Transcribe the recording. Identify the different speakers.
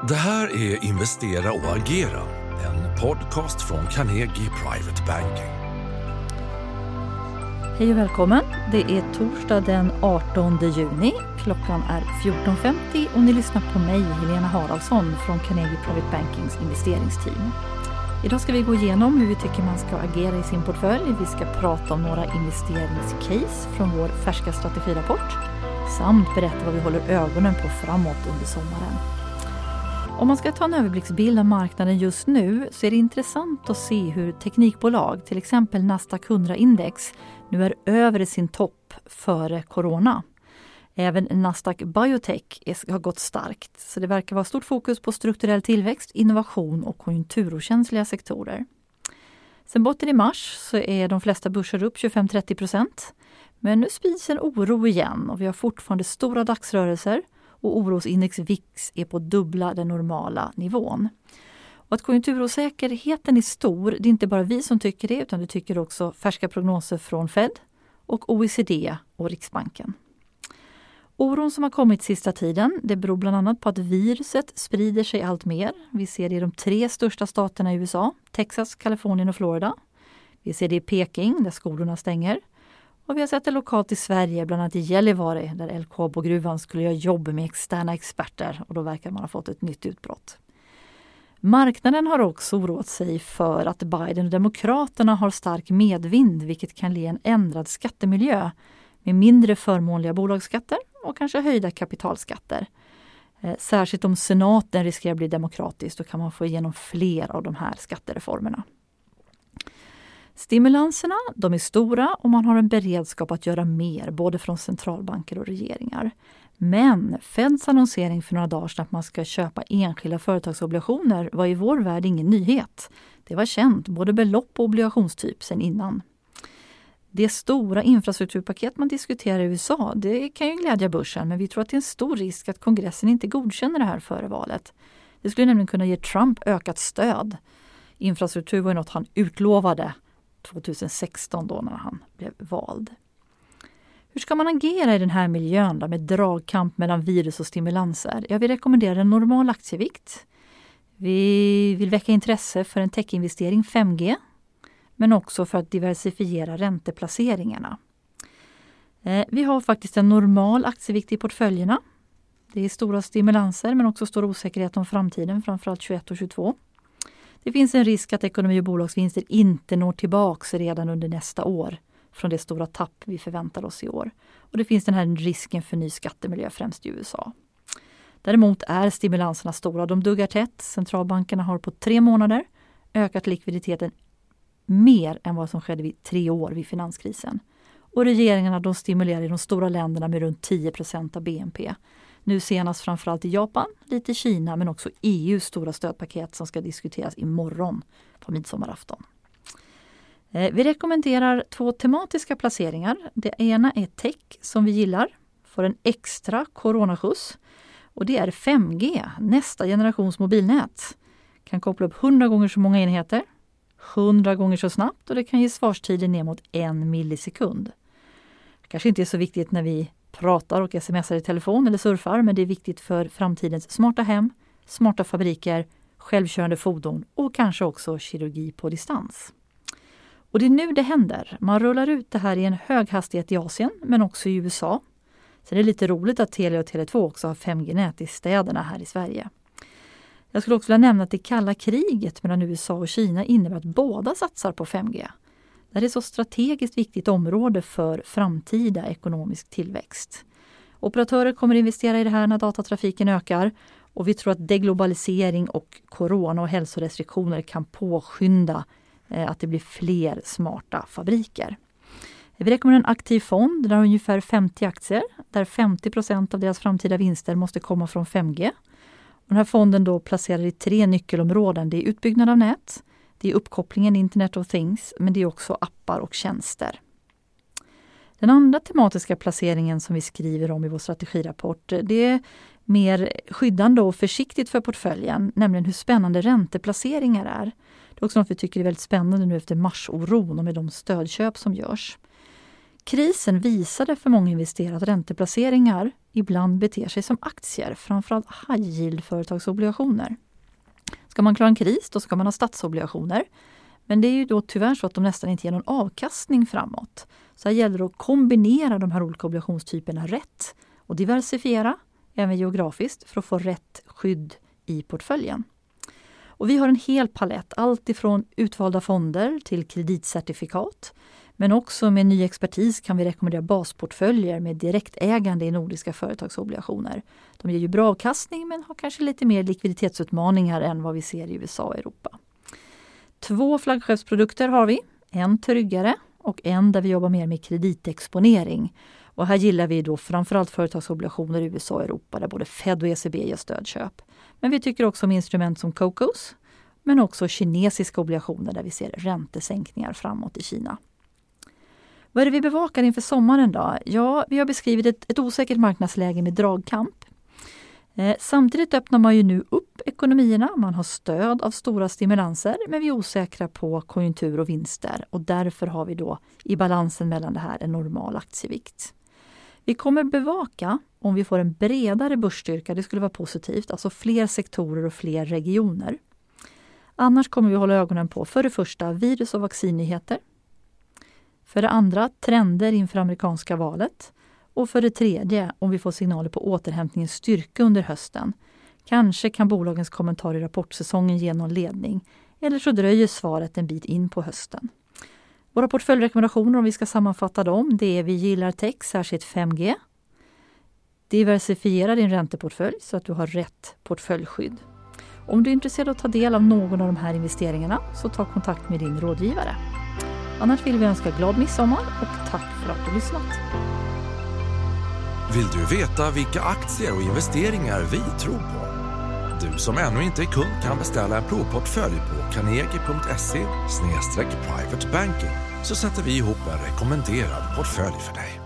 Speaker 1: Det här är Investera och agera, en podcast från Carnegie Private Banking.
Speaker 2: Hej och välkommen! Det är torsdag den 18 juni. Klockan är 14.50 och ni lyssnar på mig, Helena Haraldsson från Carnegie Private Bankings investeringsteam. Idag ska vi gå igenom hur vi tycker man ska agera i sin portfölj. Vi ska prata om några investeringscase från vår färska strategirapport samt berätta vad vi håller ögonen på framåt under sommaren. Om man ska ta en överblicksbild av marknaden just nu så är det intressant att se hur teknikbolag, till exempel Nasdaq 100-index, nu är över sin topp före corona. Även Nasdaq Biotech har gått starkt, så det verkar vara stort fokus på strukturell tillväxt, innovation och konjunkturokänsliga sektorer. Sen botten i mars så är de flesta börser upp 25-30 procent. Men nu sprids en oro igen och vi har fortfarande stora dagsrörelser och orosindex VIX är på dubbla den normala nivån. Och att konjunkturosäkerheten är stor, det är inte bara vi som tycker det utan det tycker också färska prognoser från Fed och OECD och Riksbanken. Oron som har kommit sista tiden det beror bland annat på att viruset sprider sig allt mer. Vi ser det i de tre största staterna i USA, Texas, Kalifornien och Florida. Vi ser det i Peking där skolorna stänger. Och vi har sett det lokalt i Sverige, bland annat i Gällivare där LKAB-gruvan skulle göra jobb med externa experter och då verkar man ha fått ett nytt utbrott. Marknaden har också oroat sig för att Biden och Demokraterna har stark medvind vilket kan ge en ändrad skattemiljö med mindre förmånliga bolagsskatter och kanske höjda kapitalskatter. Eh, särskilt om senaten riskerar att bli demokratisk, då kan man få igenom fler av de här skattereformerna. Stimulanserna de är stora och man har en beredskap att göra mer både från centralbanker och regeringar. Men Feds annonsering för några dagar sedan att man ska köpa enskilda företagsobligationer var i vår värld ingen nyhet. Det var känt, både belopp och obligationstyp sedan innan. Det stora infrastrukturpaket man diskuterar i USA, det kan ju glädja börsen men vi tror att det är en stor risk att kongressen inte godkänner det här före valet. Det skulle nämligen kunna ge Trump ökat stöd. Infrastruktur var ju något han utlovade 2016 då när han blev vald. Hur ska man agera i den här miljön då, med dragkamp mellan virus och stimulanser? Jag vill rekommendera en normal aktievikt. Vi vill väcka intresse för en techinvestering 5G men också för att diversifiera ränteplaceringarna. Eh, vi har faktiskt en normal aktievikt i portföljerna. Det är stora stimulanser men också stor osäkerhet om framtiden, framförallt 21 och 22. Det finns en risk att ekonomi och bolagsvinster inte når tillbaks redan under nästa år från det stora tapp vi förväntar oss i år. Och det finns den här risken för ny skattemiljö främst i USA. Däremot är stimulanserna stora. De duggar tätt. Centralbankerna har på tre månader ökat likviditeten mer än vad som skedde vid tre år vid finanskrisen. Och regeringarna de stimulerar i de stora länderna med runt 10 av BNP. Nu senast framförallt i Japan, lite i Kina men också EUs stora stödpaket som ska diskuteras imorgon på midsommarafton. Eh, vi rekommenderar två tematiska placeringar. Det ena är tech som vi gillar, får en extra coronaskjuts. Och det är 5G, nästa generations mobilnät. Kan koppla upp 100 gånger så många enheter, 100 gånger så snabbt och det kan ge svarstider ner mot en millisekund. kanske inte är så viktigt när vi pratar och smsar i telefon eller surfar men det är viktigt för framtidens smarta hem, smarta fabriker, självkörande fordon och kanske också kirurgi på distans. Och det är nu det händer. Man rullar ut det här i en hög hastighet i Asien men också i USA. Sen är det lite roligt att Telia och Tele2 också har 5G-nät i städerna här i Sverige. Jag skulle också vilja nämna att det kalla kriget mellan USA och Kina innebär att båda satsar på 5G. Det är ett så strategiskt viktigt område för framtida ekonomisk tillväxt. Operatörer kommer investera i det här när datatrafiken ökar och vi tror att deglobalisering och corona och hälsorestriktioner kan påskynda eh, att det blir fler smarta fabriker. Vi rekommenderar en aktiv fond där har ungefär 50 aktier där 50% av deras framtida vinster måste komma från 5G. Den här fonden då placerar i tre nyckelområden. Det är utbyggnad av nät, det är uppkopplingen Internet of Things, men det är också appar och tjänster. Den andra tematiska placeringen som vi skriver om i vår strategirapport, det är mer skyddande och försiktigt för portföljen, nämligen hur spännande ränteplaceringar är. Det är också något vi tycker är väldigt spännande nu efter marsoron och med de stödköp som görs. Krisen visade för många investerare att ränteplaceringar ibland beter sig som aktier, framförallt high yield-företagsobligationer. Ska man klara en kris då ska man ha statsobligationer. Men det är ju då tyvärr så att de nästan inte ger någon avkastning framåt. Så här gäller det att kombinera de här olika obligationstyperna rätt och diversifiera, även geografiskt, för att få rätt skydd i portföljen. Och vi har en hel palett, allt ifrån utvalda fonder till kreditcertifikat. Men också med ny expertis kan vi rekommendera basportföljer med direktägande i nordiska företagsobligationer. De ger ju bra avkastning men har kanske lite mer likviditetsutmaningar än vad vi ser i USA och Europa. Två flaggskeppsprodukter har vi, en tryggare och en där vi jobbar mer med kreditexponering. Och här gillar vi då framförallt företagsobligationer i USA och Europa där både Fed och ECB gör stödköp. Men vi tycker också om instrument som COCOS men också kinesiska obligationer där vi ser räntesänkningar framåt i Kina. Vad är det vi bevakar inför sommaren då? Ja, vi har beskrivit ett, ett osäkert marknadsläge med dragkamp. Eh, samtidigt öppnar man ju nu upp ekonomierna. Man har stöd av stora stimulanser men vi är osäkra på konjunktur och vinster och därför har vi då i balansen mellan det här en normal aktievikt. Vi kommer bevaka om vi får en bredare börsstyrka, det skulle vara positivt, alltså fler sektorer och fler regioner. Annars kommer vi hålla ögonen på för det första virus och vaccinnyheter. För det andra trender inför amerikanska valet. Och för det tredje om vi får signaler på återhämtningens styrka under hösten. Kanske kan bolagens kommentarer i rapportsäsongen ge någon ledning. Eller så dröjer svaret en bit in på hösten. Våra portföljrekommendationer om vi ska sammanfatta dem, det är vi gillar tech, särskilt 5G. Diversifiera din ränteportfölj så att du har rätt portföljskydd. Om du är intresserad av att ta del av någon av de här investeringarna så ta kontakt med din rådgivare. Annars vill vi önska glad midsommar och tack för att du lyssnat.
Speaker 1: Vill du veta vilka aktier och investeringar vi tror på? Du som ännu inte är kund kan beställa en provportfölj på carnegie.se privatebanking så sätter vi ihop en rekommenderad portfölj för dig.